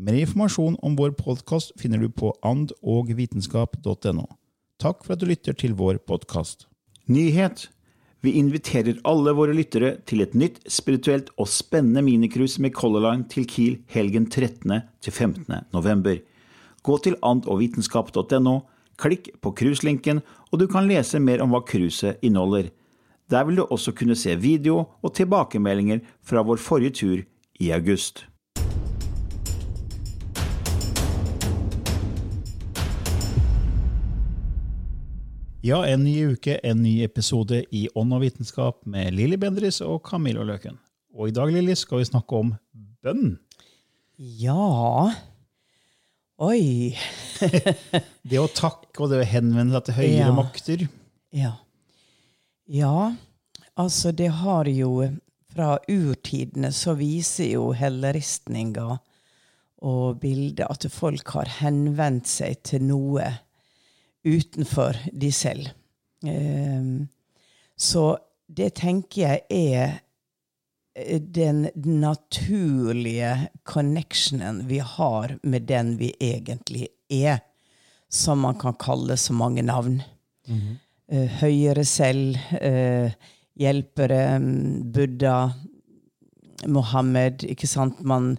Mer informasjon om vår podkast finner du på andogvitenskap.no. Takk for at du lytter til vår podkast. Nyhet! Vi inviterer alle våre lyttere til et nytt spirituelt og spennende minicruise med Color Line til Kiel helgen 13. til 15. november. Gå til andogvitenskap.no, klikk på cruiselinken, og du kan lese mer om hva cruiset inneholder. Der vil du også kunne se video og tilbakemeldinger fra vår forrige tur i august. Ja, en ny uke, en ny episode i Ånd og vitenskap med Lilly Bendris og Camilla Løken. Og i dag Lilly, skal vi snakke om bønn. Ja Oi. det å takke og det å henvende seg til høyere Ja. makter. Ja. Ja, altså det har jo Fra urtidene så viser jo helleristninga og bildet at folk har henvendt seg til noe utenfor de selv. Ehm, så det tenker jeg er eh, den naturlige connectionen vi har med den vi egentlig er, som man kan kalle så mange navn. Eh, høyere selv, eh, hjelpere, mm, Buddha, Mohammed, ikke sant? Man,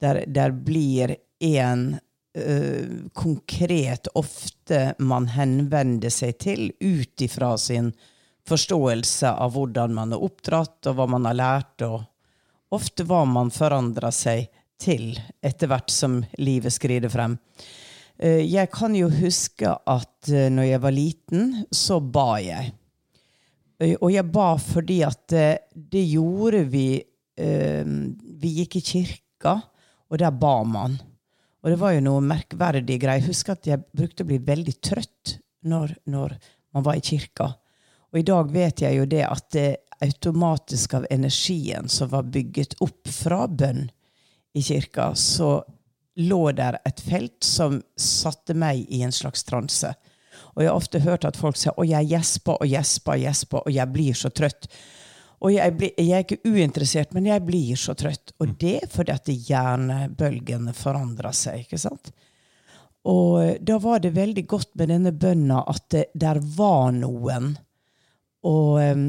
der, der blir en eh, konkret ofte man henvender seg til ut ifra sin forståelse av hvordan man er oppdratt, og hva man har lært, og ofte hva man forandrer seg til etter hvert som livet skrider frem. Uh, Jeg kan jo huske at uh, når jeg var liten, så ba jeg. Og jeg ba fordi at det, det gjorde vi Vi gikk i kirka, og der ba man. Og det var jo noe merkverdig greier. Jeg husker at jeg brukte å bli veldig trøtt når, når man var i kirka. Og i dag vet jeg jo det at det automatisk av energien som var bygget opp fra bønn i kirka, så lå der et felt som satte meg i en slags transe. Og jeg har ofte hørt at folk sier 'Å, jeg gjesper og gjesper og gjesper, og jeg blir så trøtt'. Og jeg, blir, jeg er ikke uinteressert, men jeg blir så trøtt. Og det er fordi at hjernebølgene forandrer seg. ikke sant? Og da var det veldig godt med denne bønna at det, der var noen. Og um,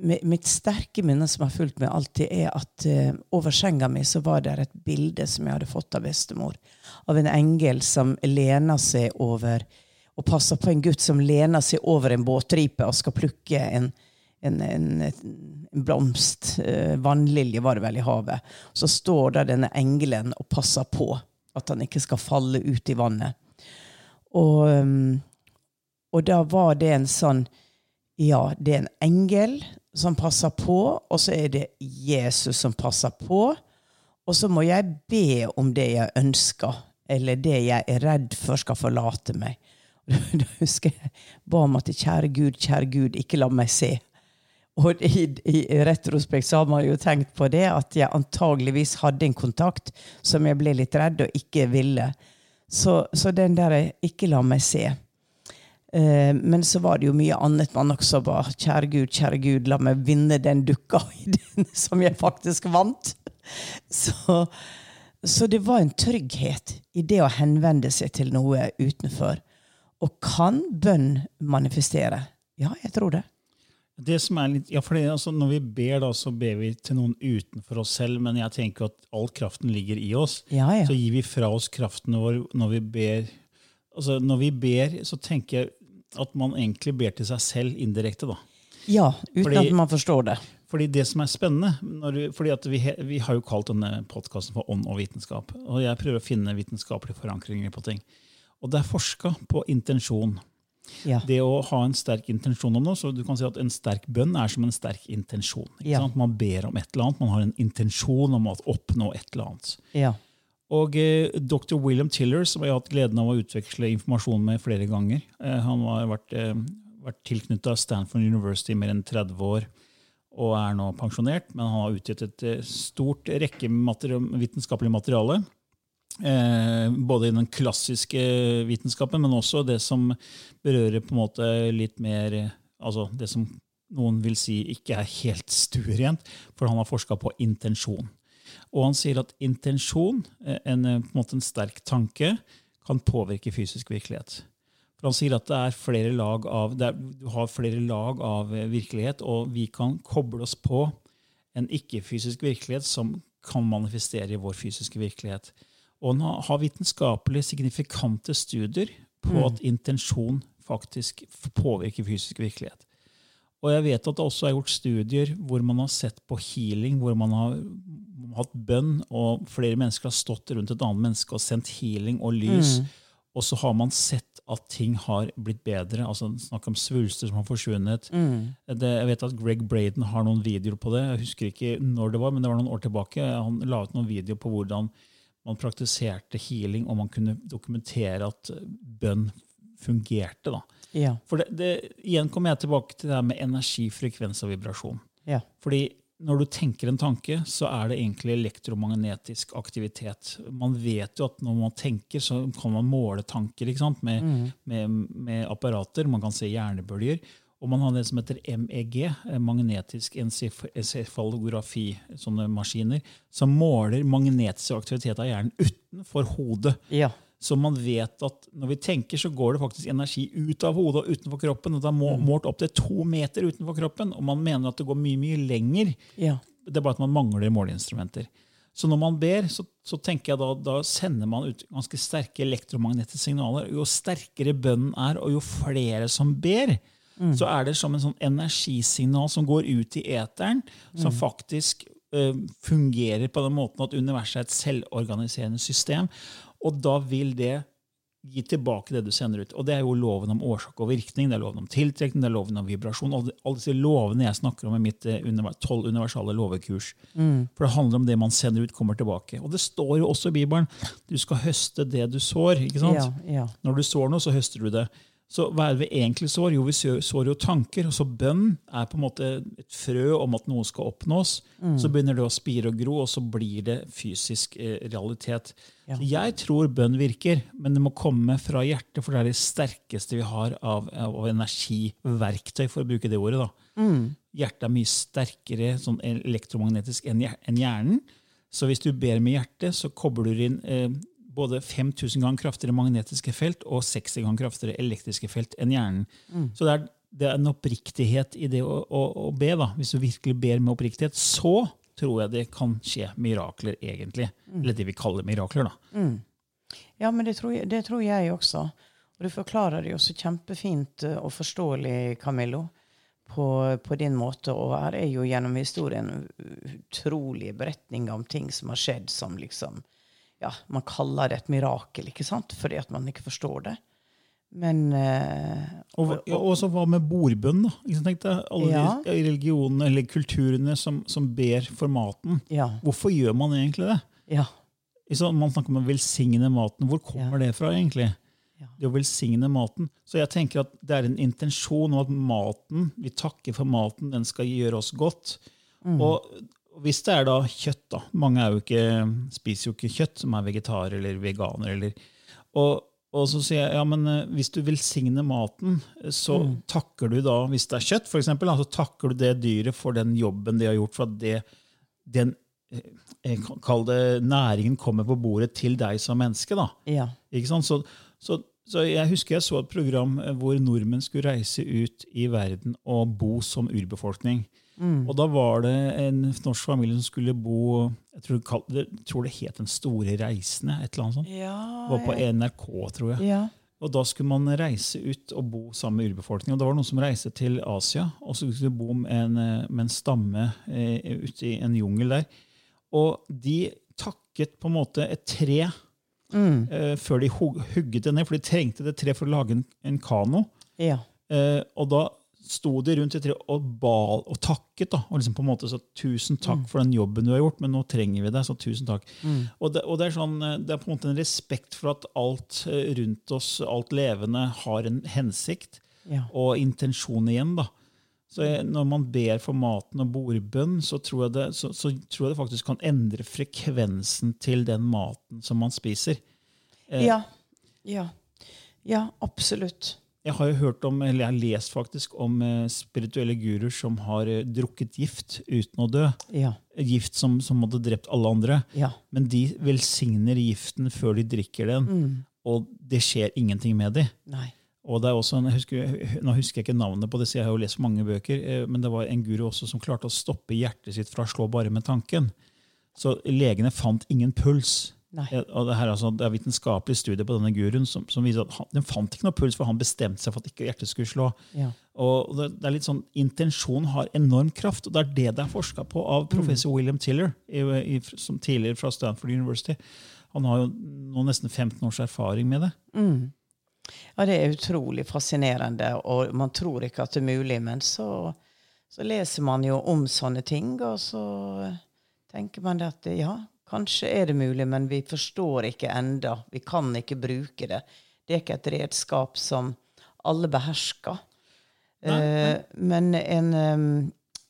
mitt sterke minne som har fulgt meg alltid, er at uh, over senga mi så var det et bilde som jeg hadde fått av bestemor. Av en engel som lener seg over og passer på en gutt som lener seg over en båtripe og skal plukke en, en, en, en blomst. Eh, vannlilje var det vel i havet. Så står der denne engelen og passer på at han ikke skal falle ut i vannet. Og, um, og da var det en sånn Ja, det er en engel som passer på, og så er det Jesus som passer på. Og så må jeg be om det jeg ønsker, eller det jeg er redd for skal forlate meg. Da husker jeg ba om at kjære Gud, kjære Gud, ikke la meg se. Og i, i retrospekt så har man jo tenkt på det, at jeg antageligvis hadde en kontakt som jeg ble litt redd og ikke ville. Så, så den der 'ikke la meg se'. Eh, men så var det jo mye annet man også var Kjære Gud, kjære Gud, la meg vinne den dukka i den som jeg faktisk vant. Så, så det var en trygghet i det å henvende seg til noe utenfor. Og kan bønn manifestere? Ja, jeg tror det. Det som er litt, ja, for det, altså, Når vi ber, da, så ber vi til noen utenfor oss selv, men jeg tenker at all kraften ligger i oss. Ja, ja. Så gir vi fra oss kraften vår når vi ber. Altså, når vi ber, så tenker jeg at man egentlig ber til seg selv indirekte. da. Ja, uten Fordi- at man forstår det. Fordi det som er spennende, når fordi at vi, vi har jo kalt denne podkasten for Ånd og vitenskap. Og jeg prøver å finne vitenskapelige forankringer på ting. Og det er forska på intensjon. Ja. Det å ha en sterk intensjon om noe, så du kan si at En sterk bønn er som en sterk intensjon. Ikke Ja. sant? Man ber om et eller annet, man har en intensjon om å oppnå et eller annet. ja. Og eh, dr. William Tiller, som jeg har hatt gleden av å utveksle informasjon med flere ganger eh, Han har vært, eh, vært tilknytta Stanford University i mer enn 30 år og er nå pensjonert, men han har utgitt et eh, stort rekke materi vitenskapelig materiale. Eh, både i den klassiske vitenskapen, men også det som berører på en måte litt mer altså Det som noen vil si ikke er helt stuerent, for han har forska på intensjon. Og han sier at intensjon, eh, en, eh, på en, måte en sterk tanke, kan påvirke fysisk virkelighet. For Han sier at av, er, du har flere lag av virkelighet, og vi kan koble oss på en ikke-fysisk virkelighet som kan manifestere i vår fysiske virkelighet. Og han har- vitenskapelig signifikante studier på at intensjon faktisk påvirker fysisk virkelighet. Og jeg vet at det også er gjort studier hvor man har sett på healing, hvor man har hatt bønn, og flere mennesker har stått rundt et annet menneske og sendt healing og lys. Og så har man sett at ting har blitt bedre. altså Snakk om svulster som har forsvunnet. Det, jeg vet at Greg Braden har noen videoer på det. Jeg husker ikke når det var, men det var noen år tilbake. Han la ut noen videoer på hvordan man praktiserte healing, og man kunne dokumentere at bønn fungerte. da. Ja. For det, det, igjen kommer jeg tilbake til det her med energi, frekvens og vibrasjon. ja. Fordi når du tenker en tanke, så er det egentlig elektromagnetisk aktivitet. Man vet jo at når man tenker, så kan man måle tanker? Med, med, med apparater. Man kan se hjernebølger. Og man har det som heter MEG, eh, magnetisk encefalografi, sånne maskiner, som måler magnetisk aktivitet av hjernen utenfor hodet. ja. Så man vet at når vi tenker, så går det faktisk energi ut av hodet og utenfor kroppen. og Det er målt opp til to meter utenfor kroppen, og man mener at det går mye mye lenger. ja. Det er bare at man mangler måleinstrumenter. Så når man ber, så, så tenker jeg da, da sender man ut ganske sterke elektromagnetiske signaler. Jo sterkere bønnen er, og jo flere som ber, så er det som en sånn energisignal som går ut i eteren, som faktisk uh, fungerer på den måten at universet er et selvorganiserende system. Og da vil det gi tilbake det du sender ut. Og det er jo loven om årsak og virkning, det er loven om tiltrekning, det er loven om vibrasjon. Alle, disse lovene jeg snakker om i mitt eh, tolv universale lovekurs. For det handler om det man sender ut, kommer tilbake. Og det står jo også i Bibelen du skal høste det du sår. ikke sant? Ja, ja. Når du sår noe, så høster du det. Så hva er det vi egentlig sår? Jo, vi sår jo tanker. og Så bønn er på en måte et frø om at noe skal oppnås. Så begynner det å spire og gro, og så blir det fysisk eh, realitet. Ja. Jeg tror bønn virker, men det må komme fra hjertet, for det er det sterkeste vi har av, av energiverktøy, for å bruke det ordet. da. Hjertet er mye sterkere sånn elektromagnetisk enn hjernen. Så hvis du ber med hjertet, så kobler du inn eh, både 5000 ganger kraftigere magnetiske felt og 60 ganger kraftigere elektriske felt enn hjernen. Så det er, det er en oppriktighet i det å, å, å be. da. Hvis du virkelig ber med oppriktighet, så tror jeg det kan skje mirakler, egentlig. Eller det vi kaller mirakler. da. Ja, men det tror, jeg, det tror jeg også. Og du forklarer det jo så kjempefint og forståelig, Camillo, på, på din måte. Og her er jo gjennom historien utrolige beretninger om ting som har skjedd som liksom Ja, man kaller det et mirakel, ikke sant? Fordi at man ikke forstår det. Men eh, Og, og, og så hva med bordbønn? da? Ikke tenkte, alle Ja. de religionene eller kulturene som, som ber for maten. Ja. Hvorfor gjør man egentlig det? Ja. Man snakker om å velsigne maten. Hvor kommer det fra, egentlig? Ja. Det å velsigne maten. Så jeg tenker at det er en intensjon om at maten, vi takker for maten, den skal gjøre oss godt. Mm. Og hvis det er da kjøtt, da Mange jo ikke, spiser jo ikke kjøtt, som er vegetarer eller veganer. Eller, og Og så sier jeg ja, men eh, hvis du velsigner maten, så så takker du da, hvis det er kjøtt, for eksempel, så takker du det dyret for den jobben de har gjort, for at det, den eh, kalle det, næringen kommer på bordet til deg som menneske. da. Ja. Ikke sant? Så, så, så jeg husker jeg så et program eh, hvor nordmenn skulle reise ut i verden og bo som urbefolkning. Og da var det en norsk familie som skulle bo Jeg tror, det jeg tror det het Den store reisende. et eller annet sånt. Ja, Det var på NRK, tror jeg. ja. Og da skulle man reise ut og bo sammen med urbefolkningen. Og da var det noen som reiste til Asia og så skulle bo med en, eh, med en stamme eh, ute i en jungel der. Og de takket på en måte et tre eh, før de hugget det ned, for de trengte det treet for å lage en, en kano. ja. Eh, og da sto de rundt i tre og ba og takket. da, og liksom på en måte så 'Tusen takk for den jobben du har gjort, men nå trenger vi deg.' så tusen takk. Og, det, og det, er sånn, eh, det er på en måte en respekt for at alt eh, rundt oss, alt levende, har en hensikt Ja. og intensjon igjen. da. Så jeg, Når man ber for maten og bordbønn, så tror, jeg det, så, så tror jeg det faktisk kan endre frekvensen til den maten som man spiser. Ja. Ja. ja, absolutt. Jeg har jo hørt om, eller jeg har lest faktisk om eh, spirituelle guruer som har eh, drukket gift uten å dø. Ja. Gift som, som hadde drept alle andre. Ja. Men de velsigner giften før de drikker den, og det skjer ingenting med dem. Nei. Og det er også, jeg husker, nå husker jeg ikke navnet på det, så jeg har jo lest mange bøker, eh, men det var en guru også som klarte å stoppe hjertet sitt fra å slå bare med tanken. Så legene fant ingen puls. Nei. Og det, her, er altså, det er vitenskapelig studie på denne guruen som, som viser at han, den fant ikke noe puls, for han bestemte seg for at ikke hjertet skulle slå. Ja. Og det, det er litt sånn, Intensjon har enorm kraft, og det er det det er forska på av professor William Tiller, i, i, som tidligere fra Stanford University. Han har jo nå nesten 15 års erfaring med det. Ja, det er utrolig fascinerende, og man tror ikke at det er mulig, men så, så leser man jo om sånne ting, og så tenker man det at ja, kanskje er det mulig, men vi forstår ikke enda. Vi kan ikke bruke det. Det er ikke et redskap som alle behersker. Eh, men en um,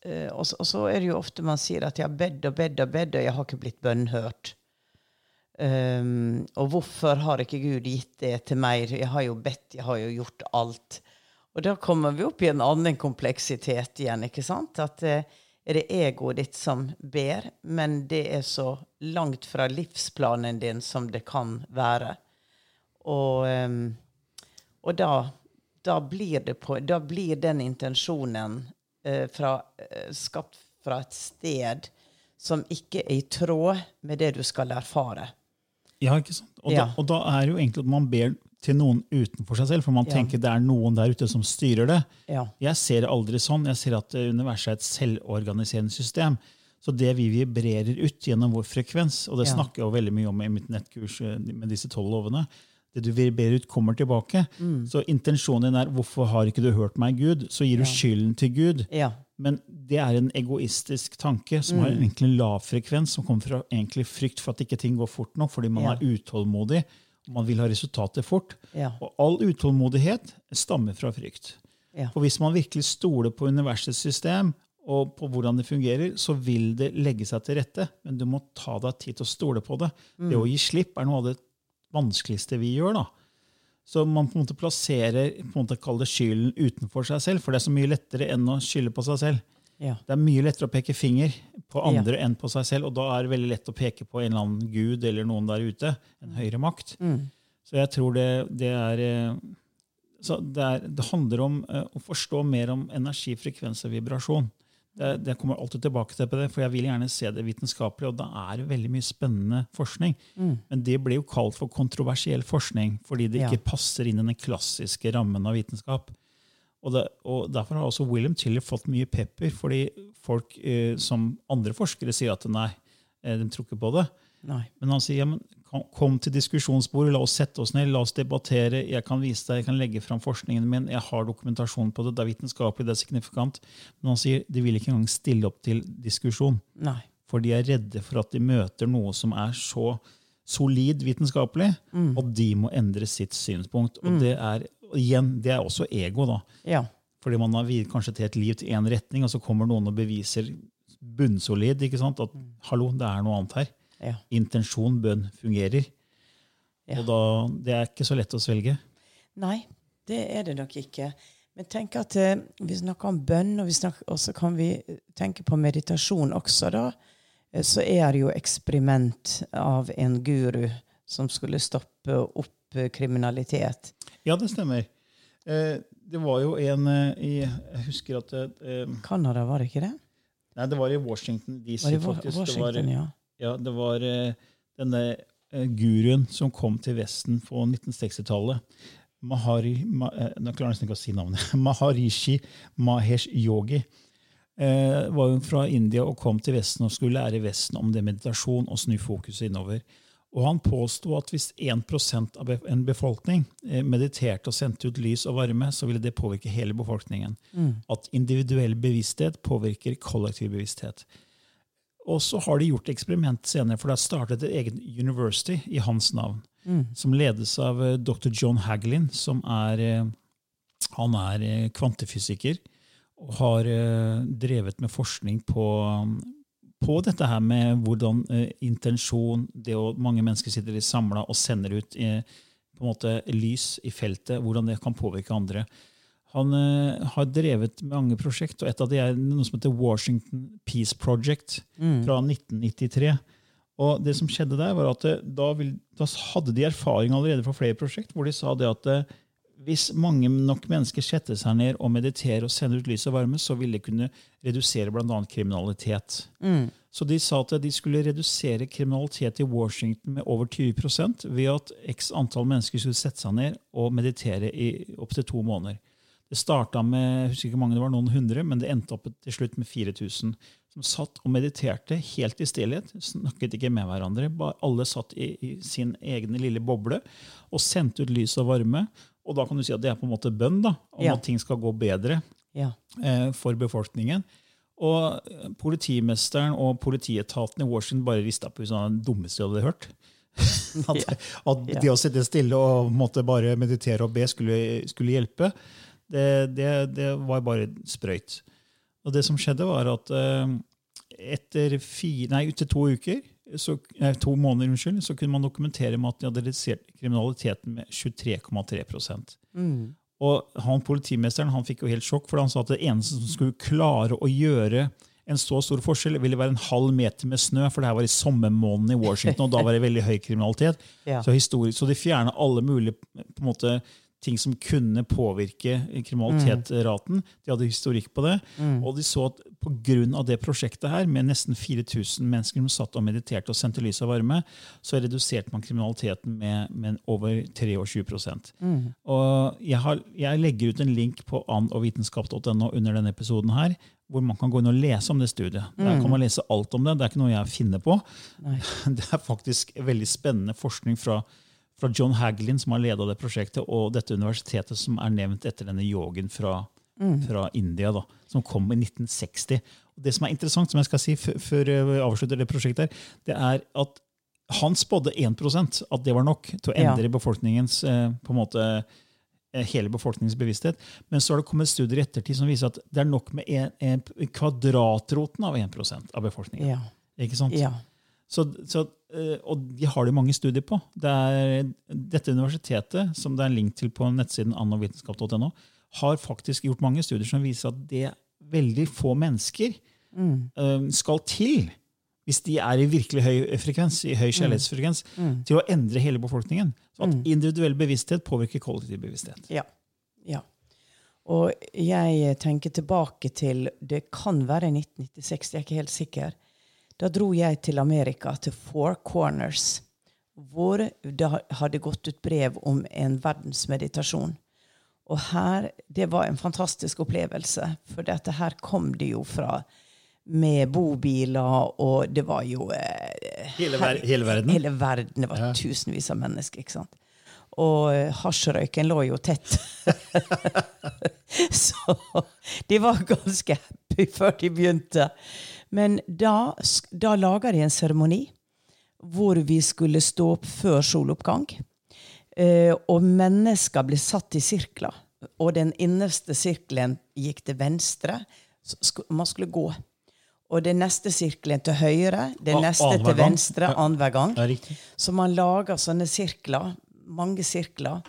uh, og, så, og så er det jo ofte man sier at jeg har bedt og bedt og bedt, og jeg har ikke blitt bønnhørt. Um, og hvorfor har ikke Gud gitt det til meg? Jeg har jo bedt, jeg har jo gjort alt. Og da kommer vi opp i en annen kompleksitet igjen. ikke sant? At eh, er det egoet ditt som ber, men det er så langt fra livsplanen din som det kan være. Og, um, og da, da, blir det på, da blir den intensjonen eh, fra, eh, skapt fra et sted som ikke er i tråd med det du skal erfare. Ja, ikke sant? Og, Ja. da, og da er det jo egentlig at man ber til noen utenfor seg selv, for man Ja. tenker det er noen der ute som styrer det. Ja. Jeg ser det aldri sånn. Jeg ser at eh, universet er et selvorganiserende system. Så det vi vibrerer ut gjennom vår frekvens, og det Ja. snakker jeg jo veldig mye om i mitt nettkurs eh, med disse tolv lovene, det du vibrerer ut, kommer tilbake. Mm. Så intensjonen din er 'hvorfor har ikke du hørt meg, Gud?' Så gir du skylden til Gud. Ja. Men det er en egoistisk tanke som Mm. har egentlig en lav frekvens, som kommer fra egentlig frykt for at ikke ting går fort nok, fordi man er utålmodig man vil ha resultater fort. Ja. Og all utålmodighet stammer fra frykt. Ja. For hvis man virkelig stoler på universets system og på hvordan det fungerer, så vil det legge seg til rette. Men du må ta deg tid til å stole på det. Det å gi slipp er noe av det vanskeligste vi gjør. da. Så man på en måte plasserer på en måte kaller det skylden utenfor seg selv, for det er så mye lettere enn å skylde på seg selv. Ja. Det er mye lettere å peke finger på andre enn på seg selv, og da er det veldig lett å peke på en eller annen gud eller noen der ute, en høyere makt. Så jeg tror det, det er eh, så det, er, det handler om eh, å forstå mer om energi, frekvens og vibrasjon. Det, det kommer alltid tilbake til på det, for jeg vil gjerne se det vitenskapelig, og da er det veldig mye spennende forskning. Men det blir jo kalt for kontroversiell forskning, fordi det Ja. ikke passer inn i den klassiske rammen av vitenskap. Og, det, og Derfor har også William Tiller fått mye pepper, fordi folk eh, som andre forskere sier at nei, eh, de tror ikke på det. Nei. Men han sier ja, men kom, kom til diskusjonsbordet, la oss sette oss ned, la oss debattere. Jeg kan vise deg, jeg kan legge fram forskningen min, jeg har dokumentasjon på det, det er vitenskapelig, det er signifikant. Men han sier de vil ikke engang stille opp til diskusjon. Nei. For de er redde for at de møter noe som er så solid vitenskapelig, og de må endre sitt synspunkt. Og det er igjen, det er også ego. da. Ja. Fordi man har viet kanskje til et liv til én retning, og så kommer noen og beviser bunnsolid ikke sant? at hallo, det er noe annet her. Ja. Intensjon, bønn, fungerer. Og da, det er ikke så lett å svelge. Nei, det er det nok ikke. Men tenk at eh, vi snakker om bønn, og så kan vi tenke på meditasjon også. da. Eh, Så er det jo eksperiment av en guru som skulle stoppe opp eh, kriminalitet. Ja, det stemmer. Eh, det var jo en eh, i Jeg husker at eh, Canada, var det ikke det? Nei, det var i Washington DC, Var det faktisk. Washington, det var, ja. ja, det var denne guruen som kom til Vesten på 1960-tallet. Mahari, ma, nå klarer jeg nesten ikke å si navnet. Maharishi Mahesh Yogi. Eh, var jo fra India og kom til Vesten og skulle lære Vesten om det meditasjon og snu fokuset innover. Og han påsto at hvis 1 av en befolkning eh, mediterte og sendte ut lys og varme, så ville det påvirke hele befolkningen. At individuell bevissthet påvirker kollektiv bevissthet. Og så har de gjort eksperiment senere, for det har startet et eget university i hans navn, som ledes av eh, dr. John Hagelin, som er, eh, han er kvantefysiker og har drevet med forskning på, på dette her med hvordan eh, intensjon det å Mange mennesker sitter samla og sender ut eh, på en måte lys i feltet, hvordan det kan påvirke andre. Han eh, har drevet mange prosjekt, og et av de er noe som heter Washington Peace Project fra 1993. Og det som skjedde der, var at eh, da, vil, da hadde de erfaring allerede fra flere prosjekt, hvor de sa det at eh, hvis mange nok mennesker setter seg ned og mediterer og sender ut lys og varme, så vil det kunne redusere bl.a. kriminalitet. Så de sa at de skulle redusere kriminalitet i Washington med over 20% ved at x antall mennesker skulle sette seg ned og meditere i opptil to måneder. Det starta med jeg husker ikke mange det var, noen hundre, men det endte opp til slutt med 4000 som satt og mediterte helt i stillhet. Snakket ikke med hverandre. Bare alle satt i, i sin egen lille boble og sendte ut lys og varme. Og da kan du si at det er på en måte bønn da, om Ja. at ting skal gå bedre Ja. eh, for befolkningen. Og eh, politimesteren og politietaten i Washington bare rista på huet. Det dummeste jeg hadde hørt. at, at det å sitte stille og måtte bare meditere og be skulle, skulle hjelpe, det, det, det var bare sprøyt. Og det som skjedde, var at eh, etter fire, nei, etter to uker, så, nei, to måneder, unnskyld, så kunne man dokumentere med at de hadde redusert kriminaliteten med 23,3 mm. og han politimesteren han fikk jo helt sjokk, for han sa at det eneste som skulle klare å gjøre en så stor forskjell, ville være en halv meter med snø, for det her var i sommermåneden i Washington, og da var det veldig høy kriminalitet. Ja. Så, så de fjerna alle mulige på en måte, ting som kunne påvirke kriminalitetsraten. De hadde historikk på det. Og de så at pga. det prosjektet her, med nesten 4000 mennesker som satt og mediterte og sendte lys og varme, så reduserte man kriminaliteten med, med over 23 Og jeg, har, jeg legger ut en link på andogvitenskap.no under denne episoden her, hvor man kan gå inn og lese om det studiet. Der kan man lese alt om det. Det er ikke noe jeg finner på. Det er faktisk veldig spennende forskning fra, fra John Hagelin, som har leda det prosjektet, og dette universitetet som er nevnt etter denne yogen fra, fra India, da, som kom i 1960. Og det som er interessant, som jeg skal si før vi avslutter det prosjektet, her, det er at han spådde 1% at det var nok til å Ja. endre befolkningens eh, på en måte eh, hele befolkningens bevissthet. Men så har det kommet studier i ettertid som viser at det er nok med en, en kvadratroten av 1 av befolkningen. Ja. Ikke sant? ja. Så, så, eh, og de har det mange studier på. Det er, dette universitetet, som det er en link til på nettsiden annovitenskap.no, har faktisk gjort mange studier som viser at det veldig få mennesker mm. skal til hvis de er i virkelig høy frekvens, i høy kjærlighetsfrekvens, til å endre hele befolkningen. Så at individuell bevissthet påvirker kollektiv bevissthet. Ja. ja. Og jeg tenker tilbake til Det kan være 1996, jeg er ikke helt sikker. Da dro jeg til Amerika, til Four Corners, hvor det hadde gått ut brev om en verdensmeditasjon. Og her, Det var en fantastisk opplevelse, for dette her kom det jo fra med bobiler, og det var jo eh, Hele ver- hele verden? Hele verden. Det var tusenvis av mennesker. ikke sant? Og eh, hasjrøyken lå jo tett. Så de var ganske happy før de begynte. Men da, sk- da laga de en seremoni hvor vi skulle stå opp før soloppgang. Eh, og mennesker ble satt i sirkler. Og den innerste sirkelen gikk til venstre. Så man skulle gå. Og den neste sirkelen til høyre, den Og neste til gang. venstre annenhver gang. Så man lager sånne sirkler, mange sirkler.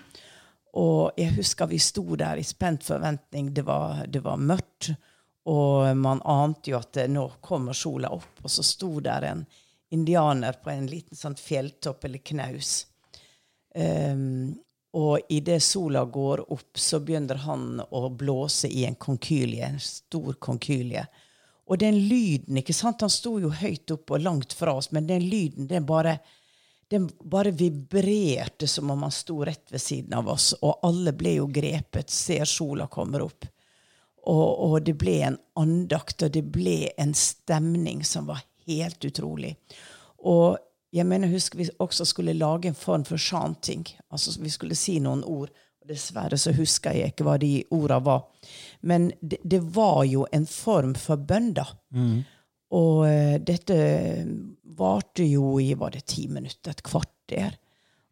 Og jeg husker vi sto der i spent forventning. Det var, det var mørkt, og man ante jo at nå kommer sola opp. Og så sto der en indianer på en liten sånn fjelltopp eller knaus. Um, og idet sola går opp, så begynner han å blåse i en konkylie, en stor konkylie. Og den lyden ikke sant, Han sto jo høyt oppe og langt fra oss, men den lyden den bare, den bare vibrerte som om han sto rett ved siden av oss. Og alle ble jo grepet, ser sola kommer opp. Og, og det ble en andakt, og det ble en stemning som var helt utrolig. Og jeg mener, husker vi også skulle lage en form for chanting. Altså vi skulle si noen ord. Dessverre så husker jeg ikke hva de orda var. Men det, det var jo en form for bønn, da. Og uh, dette varte jo i var det ti minutter, et kvarter.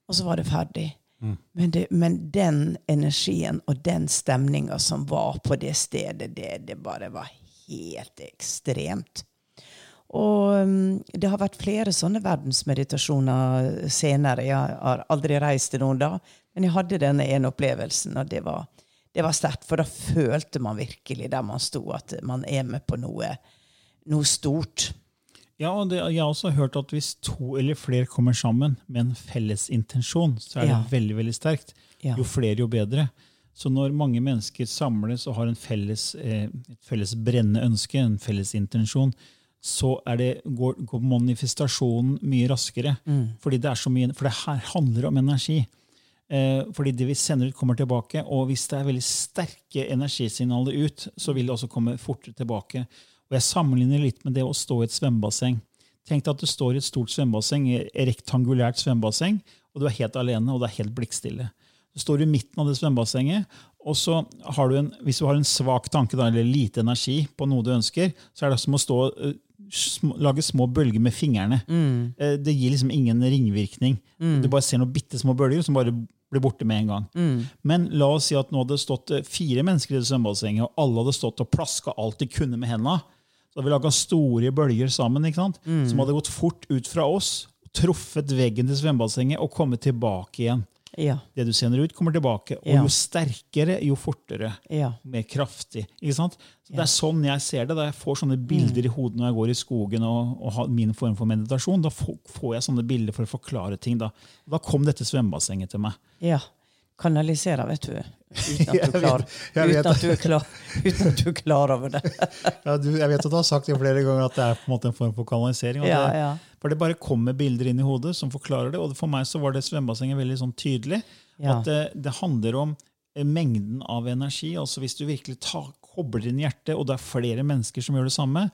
Og så var det ferdig. Men, det, men den energien og den stemninga som var på det stedet, det, det bare var helt ekstremt. Og um, det har vært flere sånne verdensmeditasjoner senere. Jeg har aldri reist til noen da, men jeg hadde denne ene opplevelsen, og det var, det var sterkt. For da følte man virkelig der man sto, at man er med på noe, noe stort. Ja, og det, Jeg har også hørt at hvis to eller flere kommer sammen med en felles intensjon, så er det Ja. veldig veldig sterkt. Ja. Jo flere, jo bedre. Så når mange mennesker samles og har en felles, eh, et felles brennende ønske, en felles intensjon, så er det, går, går manifestasjonen mye raskere. Fordi det er så mye, for det her handler om energi. Eh, fordi det vi sender ut, kommer tilbake. Og hvis det er veldig sterke energisignaler ut, så vil det også komme fortere tilbake. Og Jeg sammenligner litt med det å stå i et svømmebasseng. Tenk deg at du står i et stort svømmebasseng, et rektangulært svømmebasseng, og du er helt alene, og det er helt blikkstille. Du står i midten av det svømmebassenget, og så har du en, hvis du har en svak tanke da, eller lite energi på noe du ønsker, så er det som å stå, eh, lage små bølger med fingrene. Mm. Det gir liksom ingen ringvirkning. Du bare ser noen bitte små bølger som bare blir borte med en gang. Men la oss si at nå hadde det stått eh, fire mennesker i det svømmebassenget, og alle hadde stått og plaska alt de kunne med hendene. Så hadde vi laga store bølger sammen, ikke sant? som hadde gått fort ut fra oss, truffet veggen til svømmebassenget og kommet tilbake igjen. Ja. Det du sender ut, kommer tilbake. Og Ja. jo sterkere, jo fortere. Ja. Mer kraftig. ikke sant? Så Det er sånn jeg ser det. Da jeg får sånne bilder i hodet når jeg går i skogen og, og har min form for meditasjon. Da får, får jeg sånne bilder for å forklare ting. Da, da kom dette svømmebassenget til meg. Kanalisere, vet du. Uten at du, klar, uten at er klar, uten at du er klar over det. Ja, du, jeg vet at du har sagt det flere ganger at det er på en måte en form for kanalisering. Ja, det, ja. For det bare kommer bilder inn i hodet som forklarer det. Og for meg så var det svømmebassenget veldig sånn tydelig. At det, det handler om eh, mengden av energi. altså Hvis du virkelig tar, kobler inn hjertet, og det er flere mennesker som gjør det samme,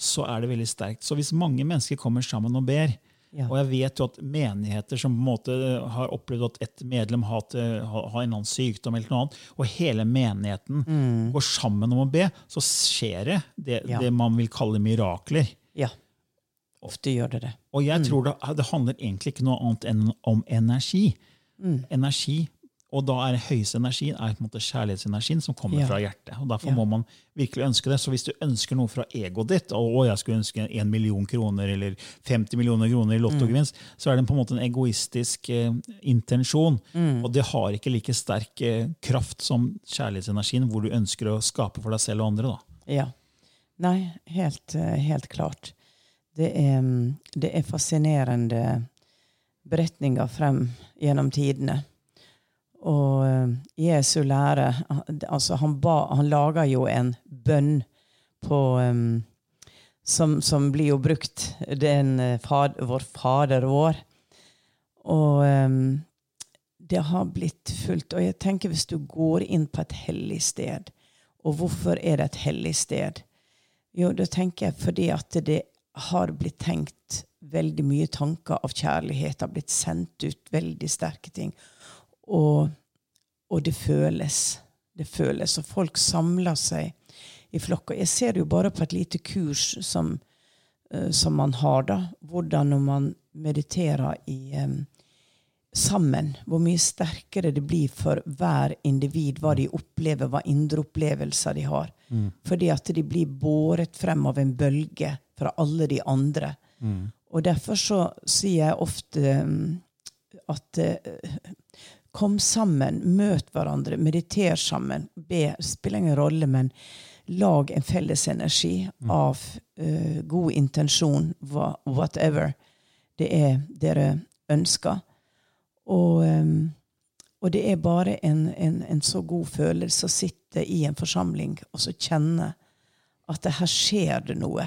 så er det veldig sterkt. Så hvis mange mennesker kommer sammen og ber, Ja. og jeg vet jo at menigheter som på en måte har opplevd at et medlem har, eh, har, en annen sykdom, eller noe annet, og hele menigheten går sammen om å be, så skjer det det, Mm. Ja. det man vil kalle mirakler. ja. Ofte gjør det det. Og jeg Mm. tror det, det handler egentlig ikke noe annet enn om energi. Mm. Energi, Og da er høyeste energien er på en måte kjærlighetsenergien som kommer Ja. fra hjertet. og Derfor Ja. må man virkelig ønske det. Så hvis du ønsker noe fra egoet ditt, og jeg skulle ønske en million kroner eller 50 millioner kroner i Mm. så er det på en måte en egoistisk eh, intensjon. Mm. Og det har ikke like sterk eh, kraft som kjærlighetsenergien, hvor du ønsker å skape for deg selv og andre. da. Ja. Nei, helt, eh, helt klart. Det er, mm, det er fascinerende beretninger frem gjennom tidene. Og eh, Jesu lære altså han, ba, han laga jo en bønn på um, som, som blir jo brukt. Det eh, fad, Vår Fader vår. Og um, det har blitt fulgt. Og jeg tenker hvis du går inn på et hellig sted, og hvorfor er det et hellig sted? Jo, da tenker jeg fordi at det har blitt tenkt veldig mye tanker av kjærlighet, Det har blitt sendt ut veldig sterke ting. Og, og det føles. Det føles. Og folk samler seg i flokker. Jeg ser det jo bare på et lite kurs som, eh, som man har, da. Hvordan når man mediterer i, um, sammen. Hvor mye sterkere det blir for hver individ, hva de opplever, hva indre opplevelser de har. Fordi at de blir båret frem av en bølge fra alle de andre. Og derfor så sier jeg ofte mm, at eh, kom sammen, møt hverandre, mediter sammen. Be, spiller ingen rolle, men lag en felles energi av uh, god intensjon, whatever det er dere ønsker. Og, um, og det er bare en, en, en så god følelse å sitte i en forsamling og så kjenne at det her skjer det noe.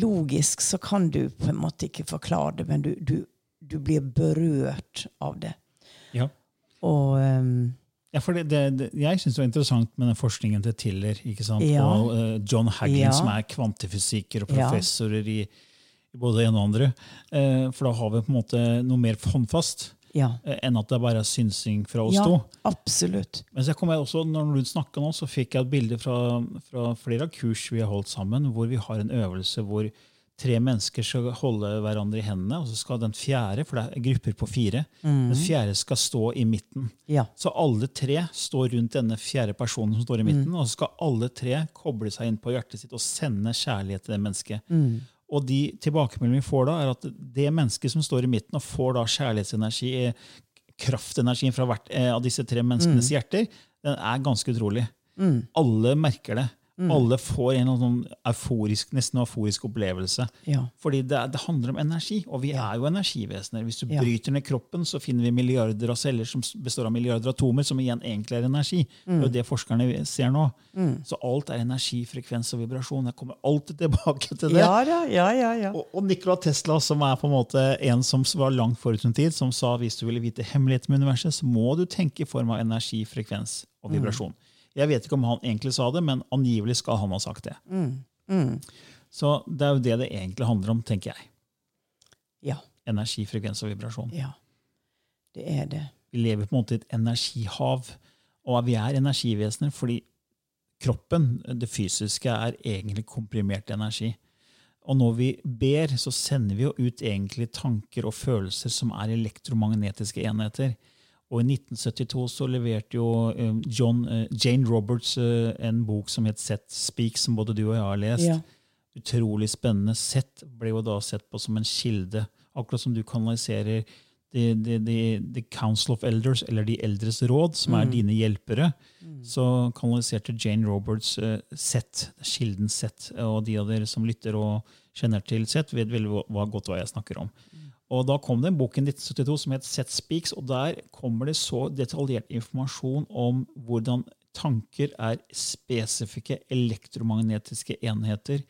Logisk så kan du på en måte ikke forklare det, men du, du, du blir berørt av det. Ja. Og um, Ja, for det, det, det, jeg syns det var interessant med den forskningen til Tiller? Ja. og uh, John Haggin, Ja. som er kvantefysiker og professorer i, i både det ene og andre. Uh, for da har vi på en måte noe mer håndfast eh, enn at det bare er synsing fra oss ja, to. absolutt. Men så kom jeg også, når du snakka nå, så fikk jeg et bilde fra, fra flere av kurs vi har holdt sammen, hvor vi har en øvelse hvor tre mennesker skal holde hverandre i hendene, og så skal den fjerde, for det er grupper på fire, den fjerde skal stå i midten. Ja. Så alle tre står rundt denne fjerde personen som står i midten, og så skal alle tre koble seg inn på hjertet sitt og sende kjærlighet til det mennesket. Og de tilbakemeldingene vi får da, er at det mennesket som står i midten og får da kjærlighetsenergi, eh, kraftenergien fra hvert eh, av disse tre menneskenes hjerter, den er ganske utrolig. Alle merker det. Alle får en sånn euforisk, nesten euforisk opplevelse. Ja. Fordi det, det handler om energi, og vi er jo energivesener. Hvis du Ja. bryter ned kroppen, så finner vi milliarder av celler som består av milliarder av atomer, som igjen egentlig er energi. Det er jo det forskerne ser nå. Så alt er energi, frekvens og vibrasjon. Jeg kommer alltid tilbake til det. Ja da, ja, ja, ja. Og, og Nikola Tesla, som er på en måte en som var langt forut sin tid, som sa hvis du ville vite hemmeligheten med universet, så må du tenke i form av energi, frekvens og vibrasjon. Jeg vet ikke om han egentlig sa det, men angivelig skal han ha sagt det. Så det er jo det det egentlig handler om, tenker jeg. Ja, Energi, frekvens og vibrasjon. ja. Det er det. Vi lever på en måte i et energihav, og vi er energivesener fordi kroppen, det fysiske, er egentlig komprimert energi. Og når vi ber, så sender vi jo ut egentlig tanker og følelser som er elektromagnetiske enheter. Og i 1972 så leverte jo eh, John, eh, Jane Roberts eh, en bok som het Set Speak, som både du og jeg har lest. Ja. Utrolig spennende. Sett ble jo da sett på som en kilde. Akkurat som du kanaliserer the, the, the, the Council of Elders, eller De eldres råd, som er dine hjelpere, så kanaliserte Jane Roberts uh, Sett, kilden Sett. Og de av dere som lytter og kjenner til Sett, vet vel hva godt hva jeg snakker om. Og Da kom det en bok i 1972 som het Set Speaks, og der kommer det så detaljert informasjon om hvordan tanker er spesifikke elektromagnetiske enheter.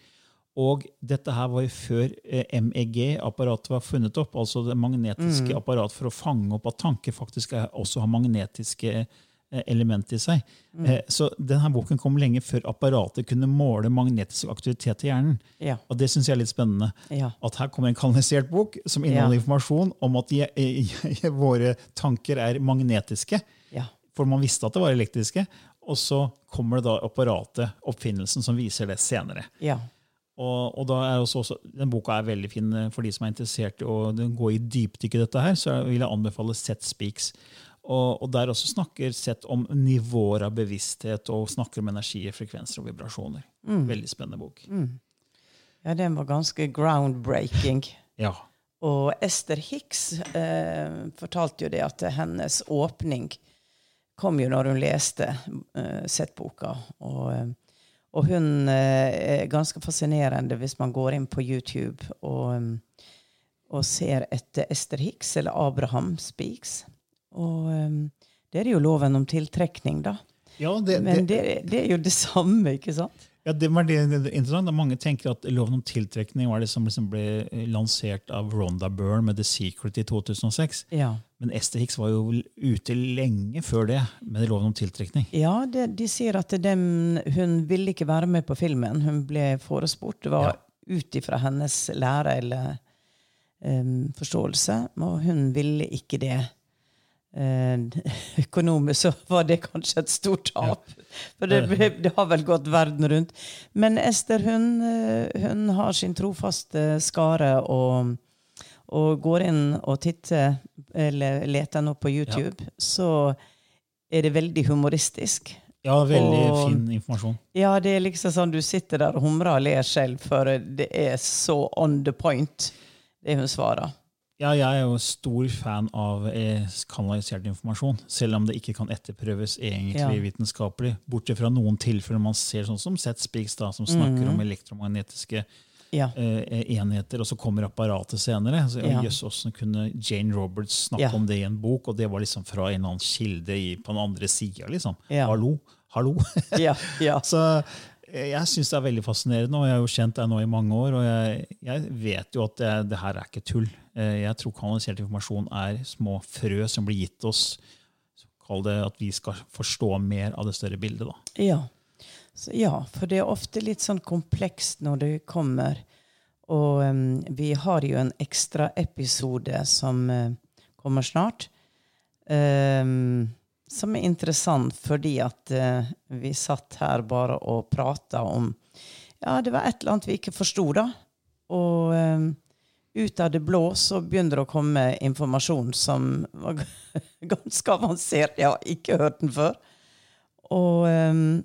Og dette her var jo før eh, MEG-apparatet var funnet opp, altså det magnetiske apparatet for å fange opp at tanker faktisk også har magnetiske eh, element i seg. Mm. Så denne boken kom lenge før apparatet kunne måle magnetisk aktivitet i hjernen. Ja. Og det syns jeg er litt spennende. Ja. At her kommer en kanalisert bok som inneholder Ja. informasjon om at eh, våre tanker er magnetiske. Ja. For man visste at det var elektriske. Og så kommer det da apparatet, oppfinnelsen, som viser det senere. Ja. Og, og da er også, også, Den boka er veldig fin eh, for de som er interessert i å gå i dypdykk i dette. her, så vil jeg anbefale Set Speaks. Og, og Der også snakker sett om nivåer av bevissthet og snakker om energier, frekvenser og vibrasjoner. Veldig spennende bok. ja, den var ganske groundbreaking. Ja. Og Esther Hicks eh, fortalte jo det at hennes åpning kom jo når hun leste eh, Sett-boka. Og, eh, og hun eh, er ganske fascinerende hvis man går inn på YouTube og, eh, og ser etter Esther Hicks eller Abraham Speaks. Og um, det er jo loven om tiltrekning, da. Ja, det, Men det, det er jo det samme, ikke sant? Ja, det var det, det, interessant. Mange tenker at loven om tiltrekning var det som liksom ble eh, lansert av Ronda Byrne med The Secret i 2006. Ja. Men Esther Hicks var jo ute lenge før det med loven om tiltrekning. Ja, det, de sier at dem, hun ville ikke være med på filmen. Hun ble forespurt. Det var ut ifra hennes lære eller um, forståelse, og hun ville ikke det. Eh, økonomisk så var det kanskje et stort tap. For det, det har vel gått verden rundt. Men Ester hun, eh, hun har sin trofaste skare, og, og går inn og titter, eller leter nå på YouTube, så er det veldig humoristisk. Ja, veldig Og- fin informasjon. Ja, det er liksom sånn du sitter der og humrer og ler selv, for det er så on the point, det hun svarer. Ja, jeg er jo stor fan av eh, kanalisert informasjon, selv om det ikke kan etterprøves egentlig Ja. vitenskapelig. Bortsett fra noen tilfeller man ser sånn som Seth Speaks, da, som snakker mm. om elektromagnetiske Ja. eh, enheter, og så kommer apparatet senere. Så, Ja. Jøss, hvordan kunne Jane Roberts snakke om det i en bok? Og det var liksom fra en eller annen kilde i, på den andre sida. Liksom. Hallo, hallo. Ja, ja. Så eh, jeg syns det er veldig fascinerende, og jeg har jo kjent deg nå i mange år. Og jeg, jeg vet jo at det, det her er ikke tull. Eh, Jeg tror kanalisert informasjon er små frø som blir gitt oss. Kall det at vi skal forstå mer av det større bildet. da. Ja. Ja, for det er ofte litt sånn komplekst når det kommer. Og um, vi har jo en ekstra episode som uh, kommer snart. Um, som er interessant fordi at uh, vi satt her bare og prata om Ja, det var et eller annet vi ikke forsto, da. Og em, ut av det blå så begynner det å komme informasjon som var ganske avansert. Jeg har ikke hørt den før. Og um,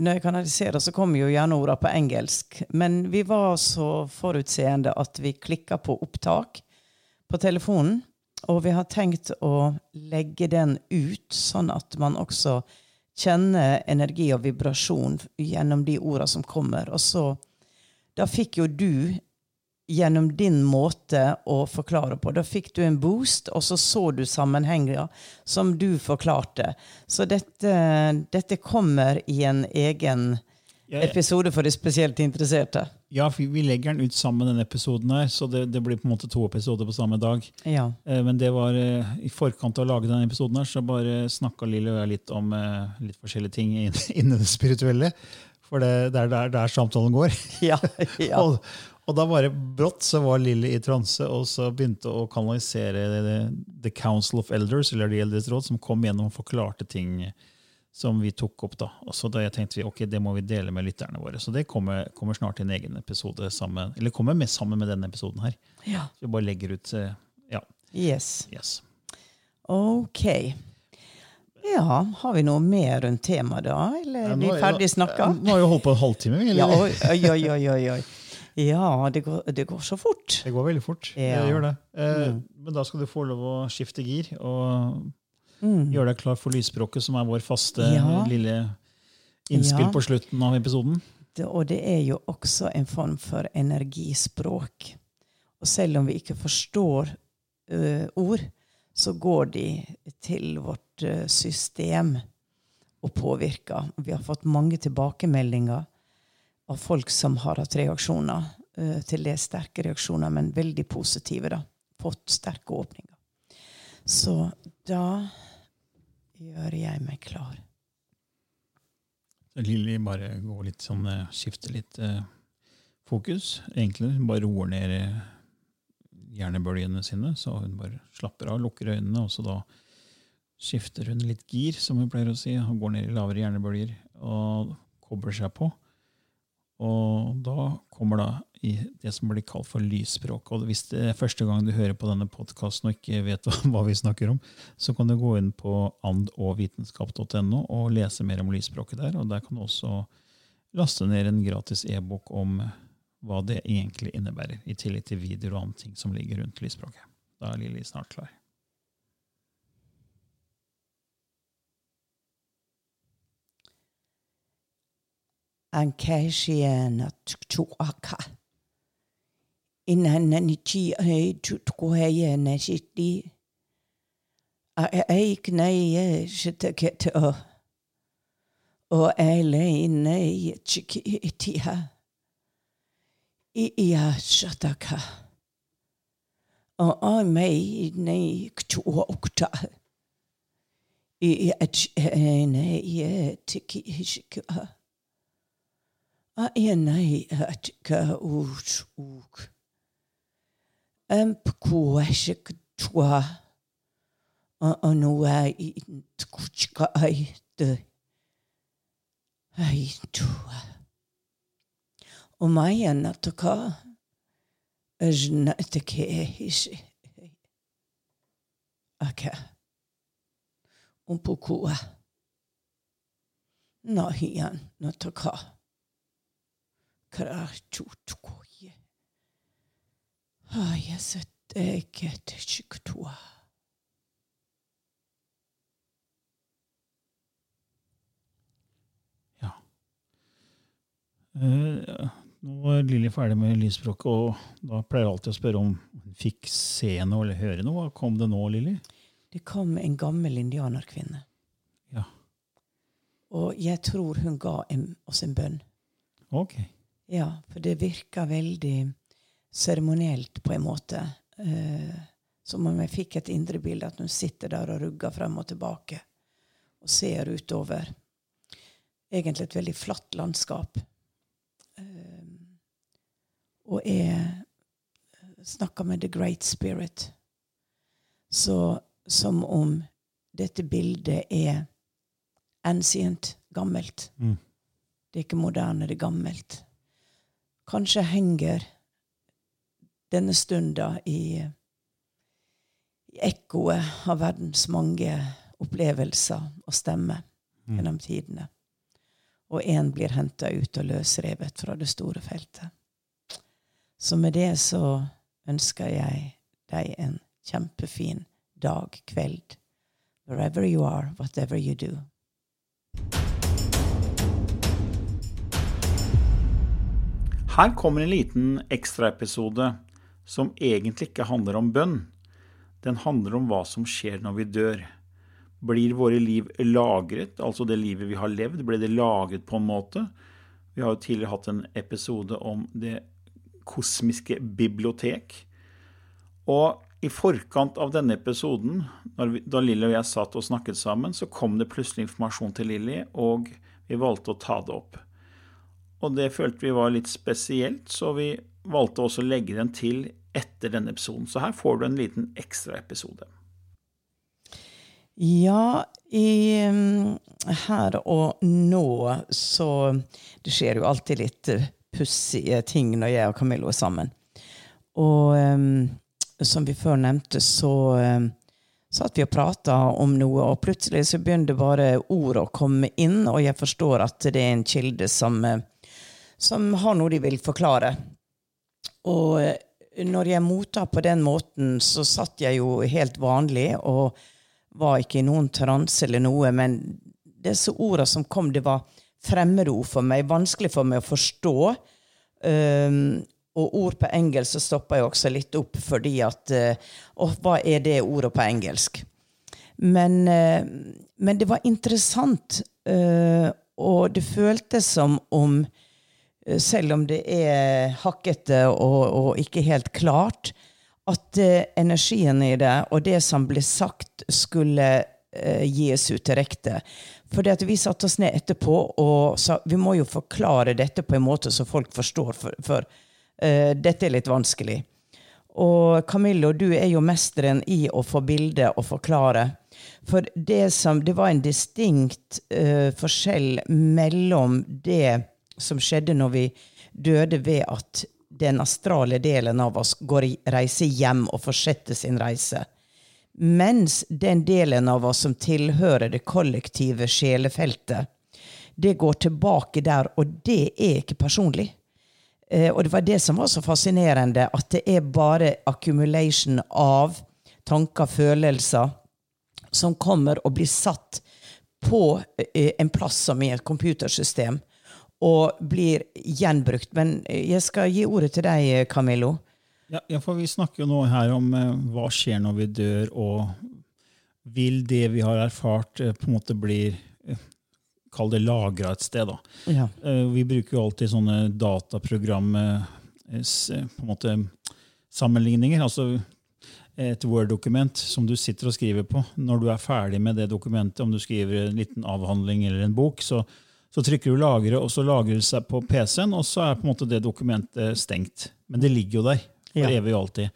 når jeg kanaliserer, så kommer jo gjerne ordene på engelsk. Men vi var så forutseende at vi klikka på opptak på telefonen. Og vi har tenkt å legge den ut, sånn at man også kjenner energi og vibrasjon gjennom de ordene som kommer. Og så Da fikk jo du gjennom din måte å forklare på. Da fikk du en boost, og så så du sammenhenger som du forklarte. Så dette, dette kommer i en egen episode for de spesielt interesserte. ja, for Vi legger den ut sammen denne episoden, her, så det, det blir på en måte to episoder på samme dag. Ja. Eh, Men det var eh, i forkant av å lage denne episoden her, så bare snakka Lilly og jeg litt om eh, litt forskjellige ting innen det spirituelle. For det, det er der, der samtalen går. Ja, ja. Og, og da bare brått så var Lilly i transe og så begynte å kanalisere det, The Council of Elders, eller De eldres råd, som kom gjennom og forklarte ting som vi tok opp. da. Og så da jeg tenkte vi, ok, Det må vi dele med lytterne våre. Så det kommer, kommer snart i en egen episode sammen, eller kommer med sammen med denne episoden her. ja. Så vi bare legger ut eh, Ja. Yes. yes. Ok. Ja, har vi noe mer rundt temaet da? Eller er vi ferdig snakka? Nå har vi holdt på en halvtime. Eller? Ja, oi, oi, oi, oi. Ja, det går, det går så fort. Det går veldig fort. Ja. Det gjør det. Eh, Mm. Men da skal du få lov å skifte gir og Mm. gjøre deg klar for lysspråket, som er vår faste Ja. lille innspill Ja. på slutten av episoden. Det, og det er jo også en form for energispråk. Og selv om vi ikke forstår ø, ord, så går de til vårt eh, system og påvirker. Vi har fått mange tilbakemeldinger av folk som har hatt reaksjoner. Uh, til det sterke reaksjoner, men veldig positive. da. Fått sterke åpninger. Så da gjør jeg meg klar. Lilly bare går litt sånn, eh, skifter litt uh, fokus. Egentlig bare roer ned hjernebølgene sine, så hun bare slapper av, lukker øynene, og så da skifter hun litt gir, som hun pleier å si. og går ned i lavere hjernebølger og kobler seg på. Og da kommer da i det som blir kalt for lysspråk. Og hvis det er første gang du hører på denne podkasten og ikke vet hva vi snakker om, så kan du gå inn på andogvitenskap.no og lese mer om lysspråket der. Og der kan du også laste ned en gratis e-bok om hva det egentlig innebærer, i tillegg til videoer og andre ting som ligger rundt lysspråket. Da er Lilly snart klar. Ankashiana tuaka. Inanani chi ai tutkuhaya na shiti. Aik nei shitaket o. O ele nei chiki itia. Ia shataka. O ai mai nei ktua I Ia nei tiki hishika. Aenai atka uch uk. Amp kuashik twa. Anua i tkuchka ai de. Ai twa. O mai anataka. Ejnatekehishi. Aka. Umpukua. Nahian nataka. Karachutukoye. Ayaseteket Ja. Eh, nå er Lilly ferdig med lysspråket, og da pleier jeg alltid å spørre om hun fikk se noe eller høre noe. Kom det nå, Lilly? Det kom en gammel indianerkvinne. Ja. Og jeg tror hun ga oss en bønn. Ok. Ja, for det virka veldig seremonielt på en måte. Eh, som om jeg fikk et indre bilde at hun sitter der og rugger frem og tilbake og ser utover. Egentlig et veldig flatt landskap. Eh, og jeg snakka med The Great Spirit. Så som om dette bildet er ancient, gammelt. Mm. Det er ikke moderne, det er gammelt. Kanskje henger denne stunda i, i ekkoet av verdens mange opplevelser og stemmer Mm. gjennom tidene. Og én blir henta ut og løsrevet fra det store feltet. Så med det så ønsker jeg deg en kjempefin dag, kveld, wherever you are, whatever you do. Her kommer en liten ekstraepisode som egentlig ikke handler om bønn. Den handler om hva som skjer når vi dør. Blir våre liv lagret, altså det livet vi har levd, ble det lagret på en måte? Vi har jo tidligere hatt en episode om det kosmiske bibliotek. Og i forkant av denne episoden, vi, da Lilly og jeg satt og snakket sammen, så kom det plutselig informasjon til Lilly, og vi valgte å ta det opp. Og det følte vi var litt spesielt, så vi valgte også å legge den til etter denne episoden. Så her får du en liten ekstraepisode. Ja, i, um, her og nå så Det skjer jo alltid litt uh, pussige ting når jeg og Camillo er sammen. Og um, som vi før nevnte, så um, satt vi og prata om noe, og plutselig så begynner bare ord å komme inn, og jeg forstår at det er en kilde som, uh, som har noe de vil forklare. Og uh, når jeg mottar på den måten, så satt jeg jo helt vanlig og var ikke i noen transe eller noe, men disse ordene som kom, det var fremmedord for meg, vanskelig for meg å forstå. Um, og ord på engelsk så stoppa jeg også litt opp fordi at uh, hva er det ordet på engelsk? Men, uh, men det var interessant, og det føltes som om selv om det er hakkete og, og ikke helt klart, at eh, energien i det og det som ble sagt, skulle eh, gis ut direkte. For vi satte oss ned etterpå og sa vi må jo forklare dette på en måte så folk forstår, for, for eh, dette er litt vanskelig. Og Camillo, du er jo mesteren i å få bilde og forklare. For det, som, det var en distinkt forskjell mellom det som skjedde når vi døde ved at den astrale delen av oss går i reise hjem og fortsetter sin reise. Mens den delen av oss som tilhører det kollektive sjelefeltet, det går tilbake der, og det er ikke personlig. Eh, og det var det som var så fascinerende, at det er bare accumulation av tanker, følelser, som kommer og blir satt på eh, en plass som i et computersystem og blir gjenbrukt. Men jeg skal gi ordet til deg, Camillo. Ja, ja, for Vi snakker jo nå her om eh, hva skjer når vi dør, og vil det vi har erfart, eh, på en måte bli eh, Kall det lagra et sted. da. Ja. Eh, vi bruker jo alltid sånne dataprogram eh, sammenligninger. altså et Word-dokument som du sitter og skriver på. Når du er ferdig med det dokumentet, om du skriver en liten avhandling eller en bok, så, så trykker du 'lagre', og så lagrer det seg på PC-en, og så er på en måte det dokumentet stengt. Men det ligger jo der for Ja. evig og alltid.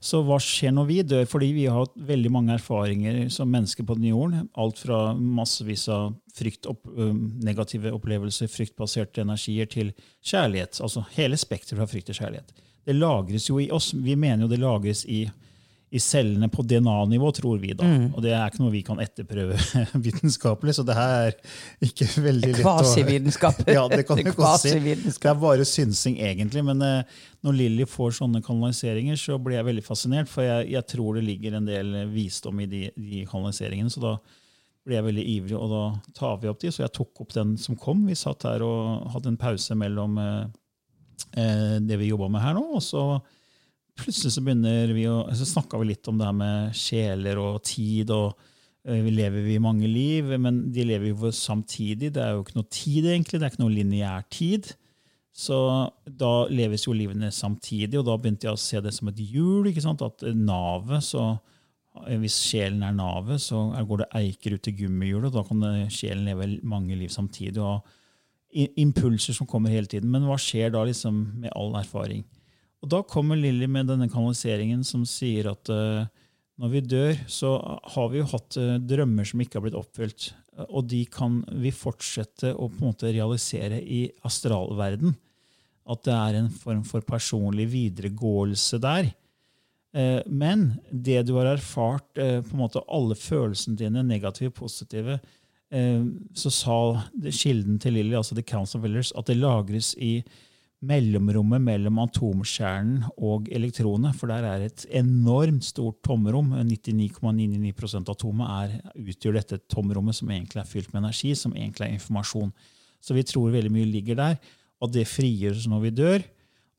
Så hva skjer når vi dør? Fordi vi har hatt veldig mange erfaringer som mennesker på den jorden. Alt fra massevis av frykt, opp, negative opplevelser, fryktbaserte energier, til kjærlighet. Altså hele spekteret fra frykt til kjærlighet. Det lagres jo i oss. Vi mener jo det lagres i i cellene på DNA-nivå, tror vi. da. Mm. Og det er ikke noe vi kan etterprøve vitenskapelig, så det her er ikke veldig lett Kvasivitenskap. ja, det kan du godt si. Det er bare synsing, egentlig. Men uh, når Lilly får sånne kanaliseringer, så blir jeg veldig fascinert, for jeg, jeg tror det ligger en del visdom i de, de, kanaliseringene. så da blir jeg veldig ivrig, og da tar vi opp de. Så jeg tok opp den som kom. Vi satt her og hadde en pause mellom uh, uh, det vi jobba med her nå, og så plutselig så begynner vi å, så snakka vi litt om det her med sjeler og tid. og eh, Vi lever vi mange liv, men de lever jo samtidig. Det er jo ikke noe tid, egentlig. Det er ikke noe lineær tid. Så da leves jo livene samtidig, og da begynte jeg å se det som et hjul. ikke sant? At navet, så Hvis sjelen er navet, så går det eiker ut til gummihjulet, og da kan sjelen leve mange liv samtidig. og Impulser som kommer hele tiden. Men hva skjer da liksom med all erfaring? Og da kommer Lilly med denne kanaliseringen som sier at uh, når vi dør, så har vi jo hatt uh, drømmer som ikke har blitt oppfylt. Og de kan vi fortsette å på en måte realisere i astralverden. At det er en form for personlig videregåelse der. Uh, men det du har erfart, på en måte alle følelsene dine, negative, positive, så sa kilden til Lilly, altså The Council of Villers, at det lagres i mellomrommet mellom atomkjernen og elektronene. For der er et enormt stort tomrom. 99,99% av atomet er, utgjør dette tomrommet som egentlig er fylt med energi, som egentlig er informasjon. Så vi tror veldig mye ligger der, og det frigjøres når vi dør.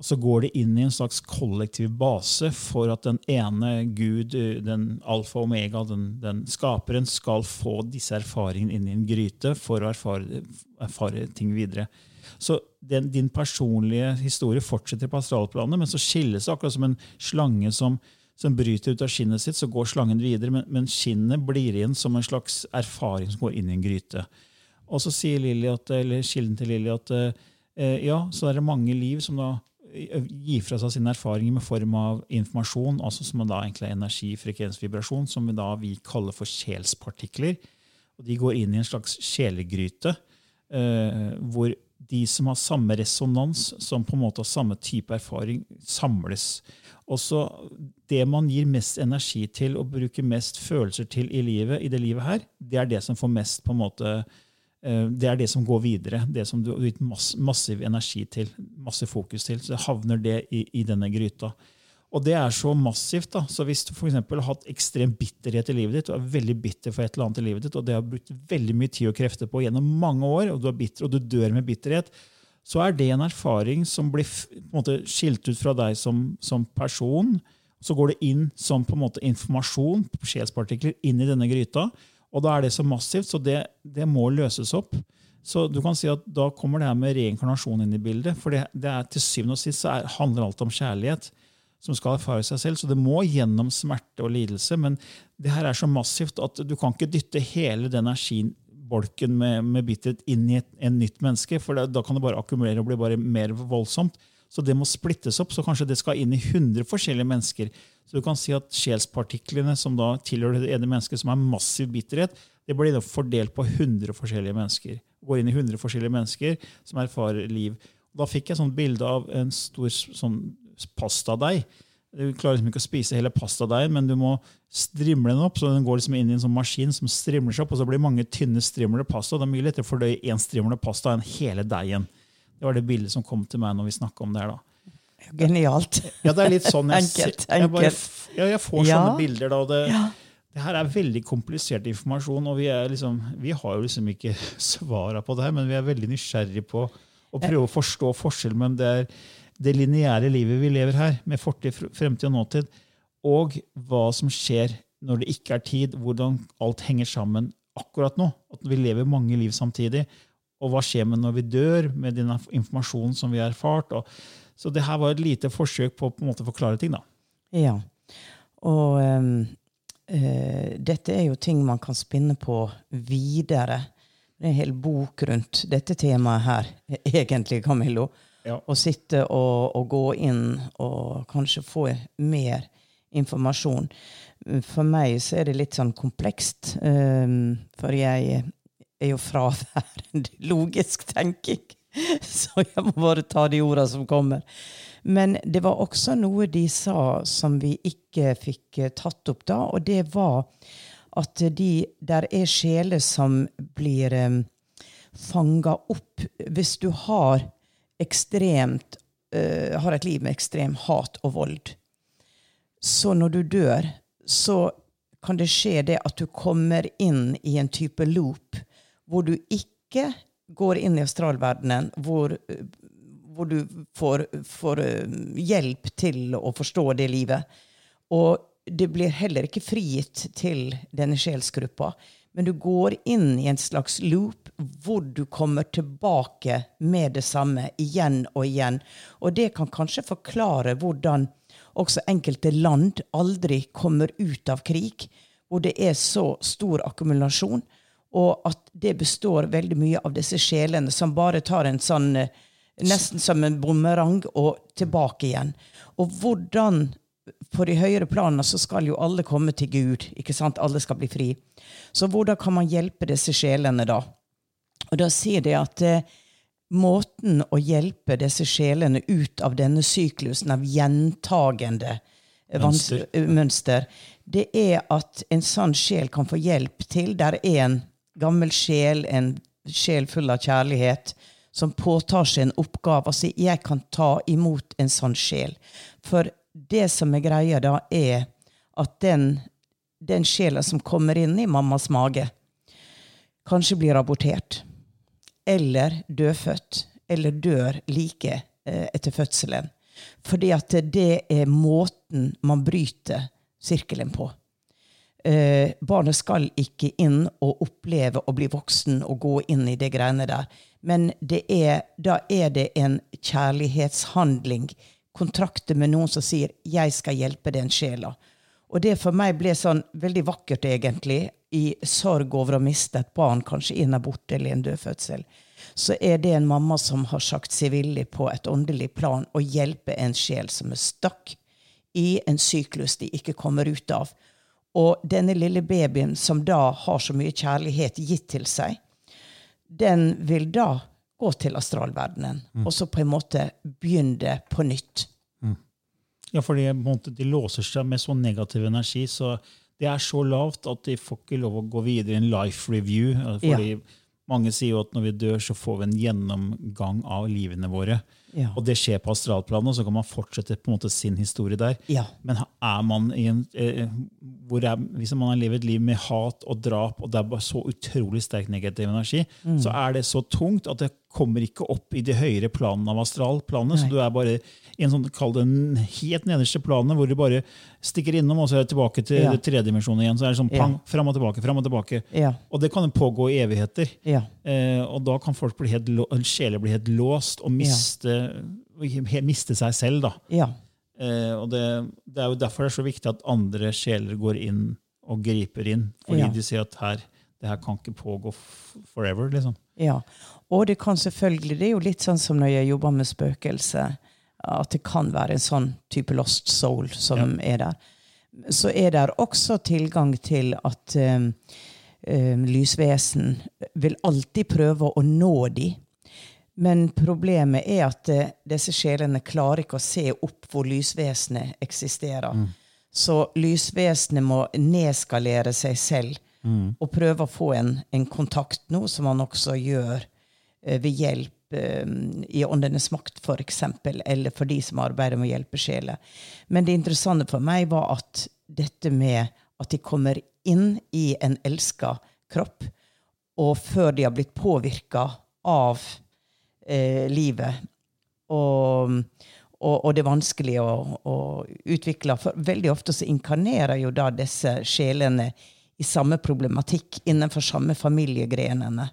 Og så går det inn i en slags kollektiv base for at den ene Gud, den alfa og omega, den, den skaperen, skal få disse erfaringene inn i en gryte for å erfare, erfare ting videre. Så den, din personlige historie fortsetter på astralplanet, men så skilles det akkurat som en slange som, som bryter ut av skinnet sitt. Så går slangen videre, men, men, skinnet blir igjen som en slags erfaring som går inn i en gryte. Og så sier Lily at, eller kilden til Lilly at eh, ja, så er det mange liv som da eh, gir fra seg sine erfaringer med form av informasjon, altså som da egentlig er energi, frekvens, vibrasjon, som vi da vi kaller for sjelspartikler. Og de går inn i en slags sjelegryte, eh, hvor de som har samme resonans, som på en måte har samme type erfaring, samles. Også det man gir mest energi til og bruker mest følelser til i livet, i det livet her, det er det som får mest på en måte, eh, det er det som går videre. Det som du har gitt massiv energi til, masse fokus til. Så havner det i, i denne gryta. Og det er så massivt. da, så Hvis du for har hatt ekstrem bitterhet i livet ditt, og er veldig bitter for et eller annet i livet ditt, og det har brukt veldig mye tid og krefter på gjennom mange år, og du er bitter, og du dør med bitterhet, så er det en erfaring som blir måte skilt ut fra deg som, som person. Så går det inn som på en måte informasjon, sjelspartikler, inn i denne gryta. Og da er det så massivt, så det, det må løses opp. Så du kan si at Da kommer det her med reinkarnasjon inn i bildet. For det, det er, til syvende og sist så er, handler alt om kjærlighet som skal erfare seg selv. Så det må gjennom smerte og lidelse. Men det her er så massivt at du kan ikke dytte hele den energibolken med, med bitterhet inn i et en nytt menneske, for da, da kan det bare akkumulere og bli bare mer voldsomt. Så det må splittes opp, så kanskje det skal inn i 100 forskjellige mennesker. Så du kan si at sjelspartiklene som da tilhører det ene mennesket som er massiv bitterhet, det blir da fordelt på 100 forskjellige mennesker. Går inn i 100 forskjellige mennesker som erfarer liv. Da fikk jeg et bilde av en stor sånn pastadeig. Du klarer liksom ikke å spise hele pastadeigen, men du må strimle den opp. så Den går liksom inn i en sånn maskin som strimler seg opp, og så blir mange tynne strimler pasta. Det er mye lettere å fordøye én strimle pasta enn hele deigen. Det var det bildet som kom til meg når vi snakka om det her. da. Genialt. Ja, det er litt sånn jeg, enkelt, jeg, bare, ja, jeg får sånne bilder. da, og det, ja. det, her er veldig komplisert informasjon, og vi, liksom, vi har jo liksom ikke svara på det her, men vi er veldig nysgjerrige på å prøve å forstå forskjellen mellom det er det lineære livet vi lever her, med fortid, fremtid og nåtid, og hva som skjer når det ikke er tid, hvordan alt henger sammen akkurat nå. At vi lever mange liv samtidig. Og hva skjer med når vi dør, med den informasjonen som vi har erfart. Og, så det her var et lite forsøk på å på en måte forklare ting. da. Ja. Og um, uh, dette er jo ting man kan spinne på videre. Det er en hel bok rundt dette temaet her, egentlig, Camillo. Ja. Og sitte og, og, gå inn og kanskje få mer informasjon. For meg så er det litt sånn komplekst, um, for jeg er jo fraværende logisk tenking. Så jeg må bare ta de orda som kommer. Men det var også noe de sa som vi ikke fikk eh, tatt opp da, og det var at de, der er sjeler som blir um, fanga opp hvis du har ekstremt uh, har et liv med ekstrem hat og vold. Så når du dør, så kan det skje det at du kommer inn i en type loop hvor du ikke går inn i astralverdenen, hvor, hvor du får, får, eh, hjelp til å forstå det livet. Og det blir heller ikke frigitt til denne sjelsgruppa. Men du går inn i en slags loop hvor du kommer tilbake med det samme igjen og igjen. Og det kan kanskje forklare hvordan også enkelte land aldri kommer ut av krig, hvor det er så stor akkumulasjon, og at det består veldig mye av disse sjelene som bare tar en sånn eh, Nesten som en bumerang og tilbake igjen. Og hvordan På de høyere planene så skal jo alle komme til Gud. ikke sant? Alle skal bli fri. Så hvordan kan man hjelpe disse sjelene da? Og da sier de at eh, måten å hjelpe disse sjelene ut av denne syklusen av gjentagende mønster. mønster, det er at en sånn sjel kan få hjelp til. Der er en gammel sjel, en sjel full av kjærlighet, som påtar seg en oppgave og sier 'jeg kan ta imot en sånn sjel'. For det som er greia da, er at den, den sjela som kommer inn i mammas mage, kanskje blir abortert eller dødfødt, eller dør like eh, etter fødselen. Fordi at det er måten man bryter sirkelen på. Eh, barnet skal ikke inn og oppleve å bli voksen og gå inn i det greiene der. Men er, da er det en kjærlighetshandling, kontrakter med noen som sier 'jeg skal hjelpe den sjela'. Og det for meg ble sånn veldig vakkert, egentlig, i sorg over å miste et barn, kanskje i en abort eller en dødfødsel, så er det en mamma som har sagt seg villig på et åndelig plan å hjelpe en sjel som er stakk i en syklus de ikke kommer ut av. Og denne lille babyen som da har så mye kjærlighet gitt til seg, den vil da gå til astralverdenen, mm. og så på en måte begynne det på nytt. Mm. Ja, fordi de låser seg med så negativ energi, så det er så lavt at de får ikke lov å gå videre i en life review. fordi ja. Mange sier jo at når vi dør, så får vi en gjennomgang av livene våre. Ja. Og det skjer på astralplanet, og så kan man fortsette på en måte sin historie der. Ja. Men er man i en, eh, er, hvis man har levd et liv med hat og drap, og det er bare så utrolig sterk negativ energi, mm. så er det så tungt at det kommer ikke opp i de høyere planene av astralplanet. Så du er bare i en sånn, kall det en helt nederste planet, hvor du bare stikker innom, og så er det tilbake til ja. tredimensjonen igjen. Så er det sånn pang, fram og tilbake, fram og tilbake. Ja. Og det kan pågå i evigheter. Ja. Eh, og da kan folk bli helt, sjeler bli helt låst og miste, miste seg selv. da. Eh, og det, det, er jo derfor det er så viktig at andre sjeler går inn og griper inn. Fordi de sier at her, det her kan ikke pågå forever. liksom. Ja, og det kan selvfølgelig, det er jo litt sånn som når jeg jobber med spøkelser, at det kan være en sånn type lost soul som ja. er der. Så er det også tilgang til at um, um, lysvesen vil alltid prøve å nå de. Men problemet er at uh, disse sjelene klarer ikke å se opp hvor lysvesenet eksisterer. Mm. Så lysvesenet må nedskalere seg selv mm. og prøve å få en, en kontakt, noe som man også gjør ved hjelp Eh, i Åndenes makt, f.eks., eller for de som arbeider med å hjelpe sjeler. Men det interessante for meg var at dette med at de kommer inn i en elska kropp, og før de har blitt påvirka av eh, livet og, og, og, det vanskelige vanskelig å, å, utvikle For veldig ofte så inkarnerer jo da disse sjelene i samme problematikk innenfor samme familiegrenene.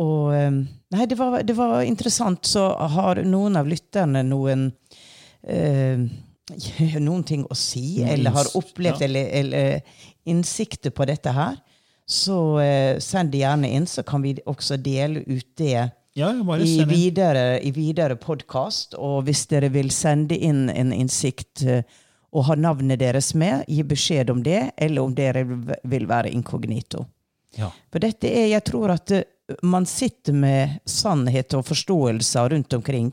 Og ehm, Nei, det var, det var, interessant. Så har noen av lytterne noen eh, noen ting å si, eller har opplevd ja. eller, eller, innsikter på dette her, så eh, send det gjerne inn, så kan vi også dele ut det ja, i, videre, i videre podkast. Og hvis dere vil sende inn en innsikt, eh, og ha navnet deres med, gi beskjed om det, eller om dere vil være inkognito. Ja. For dette er, jeg tror at eh, man sitter med sannhet og forståelser rundt omkring.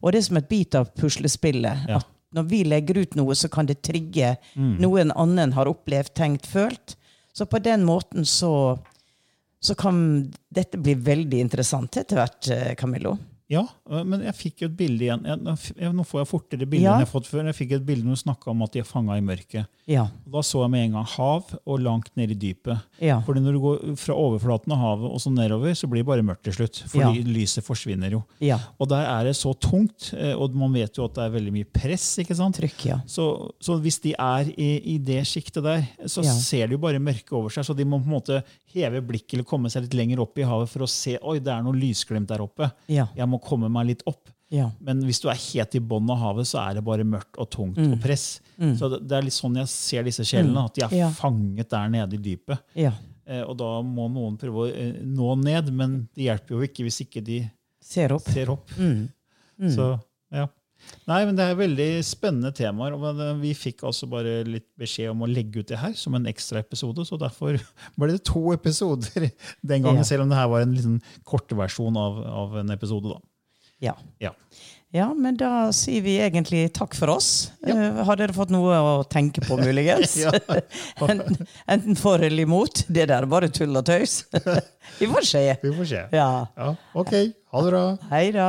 Og det er som et bit av puslespillet. Ja. Når vi legger ut noe, så kan det trigge noe en annen har opplevd, tenkt, følt. Så på den måten så, så kan dette bli veldig interessant etter hvert, eh, Camillo. Ja, øh, men jeg fikk jo et bilde igjen. Jeg, nå får jeg fortere bilder Ja. enn jeg har fått før. Jeg fikk et bilde når du snakka om at de er fanga i mørket. Ja. Da så jeg med en gang hav og langt ned i dypet. Ja. Fordi når du går fra overflaten av havet og så nedover, så blir det bare mørkt til slutt. Fordi lyset forsvinner jo. Ja. Og der er det så tungt, eh, og man vet jo at det er veldig mye press. ikke sant? Trykk, ja. Så, så hvis de er i, i det sjiktet der, så ser de jo bare mørket over seg. Så de må på en måte heve blikket eller komme seg litt lenger opp i havet for å se oi, det er noe lysglimt der oppe. Ja. Jeg må komme meg litt opp. Ja. Men hvis du er helt i bunnen av havet, så er det bare mørkt og tungt Mm. og press. Så det, er litt sånn jeg ser disse sjelene, at de er Ja. fanget der nede i dypet. ja. Eh, og da må noen prøve å eh, nå ned, men det hjelper jo ikke hvis ikke de Ser opp. ser opp. Mm. Så, ja. Nei, men Det er veldig spennende temaer. og Vi fikk altså bare litt beskjed om å legge ut det her som en ekstra episode, så derfor ble det to episoder den gangen, selv om det her var en liten kortversjon av, av en episode. da. Ja. Ja. ja, men da sier vi egentlig takk for oss. Ja. Eh, Har dere fått noe å tenke på, muligens? Enten, enten for eller imot. Det der er bare tull og tøys. vi får se. Vi får se. Ja. Ja, ok. Ha det bra. Hei da.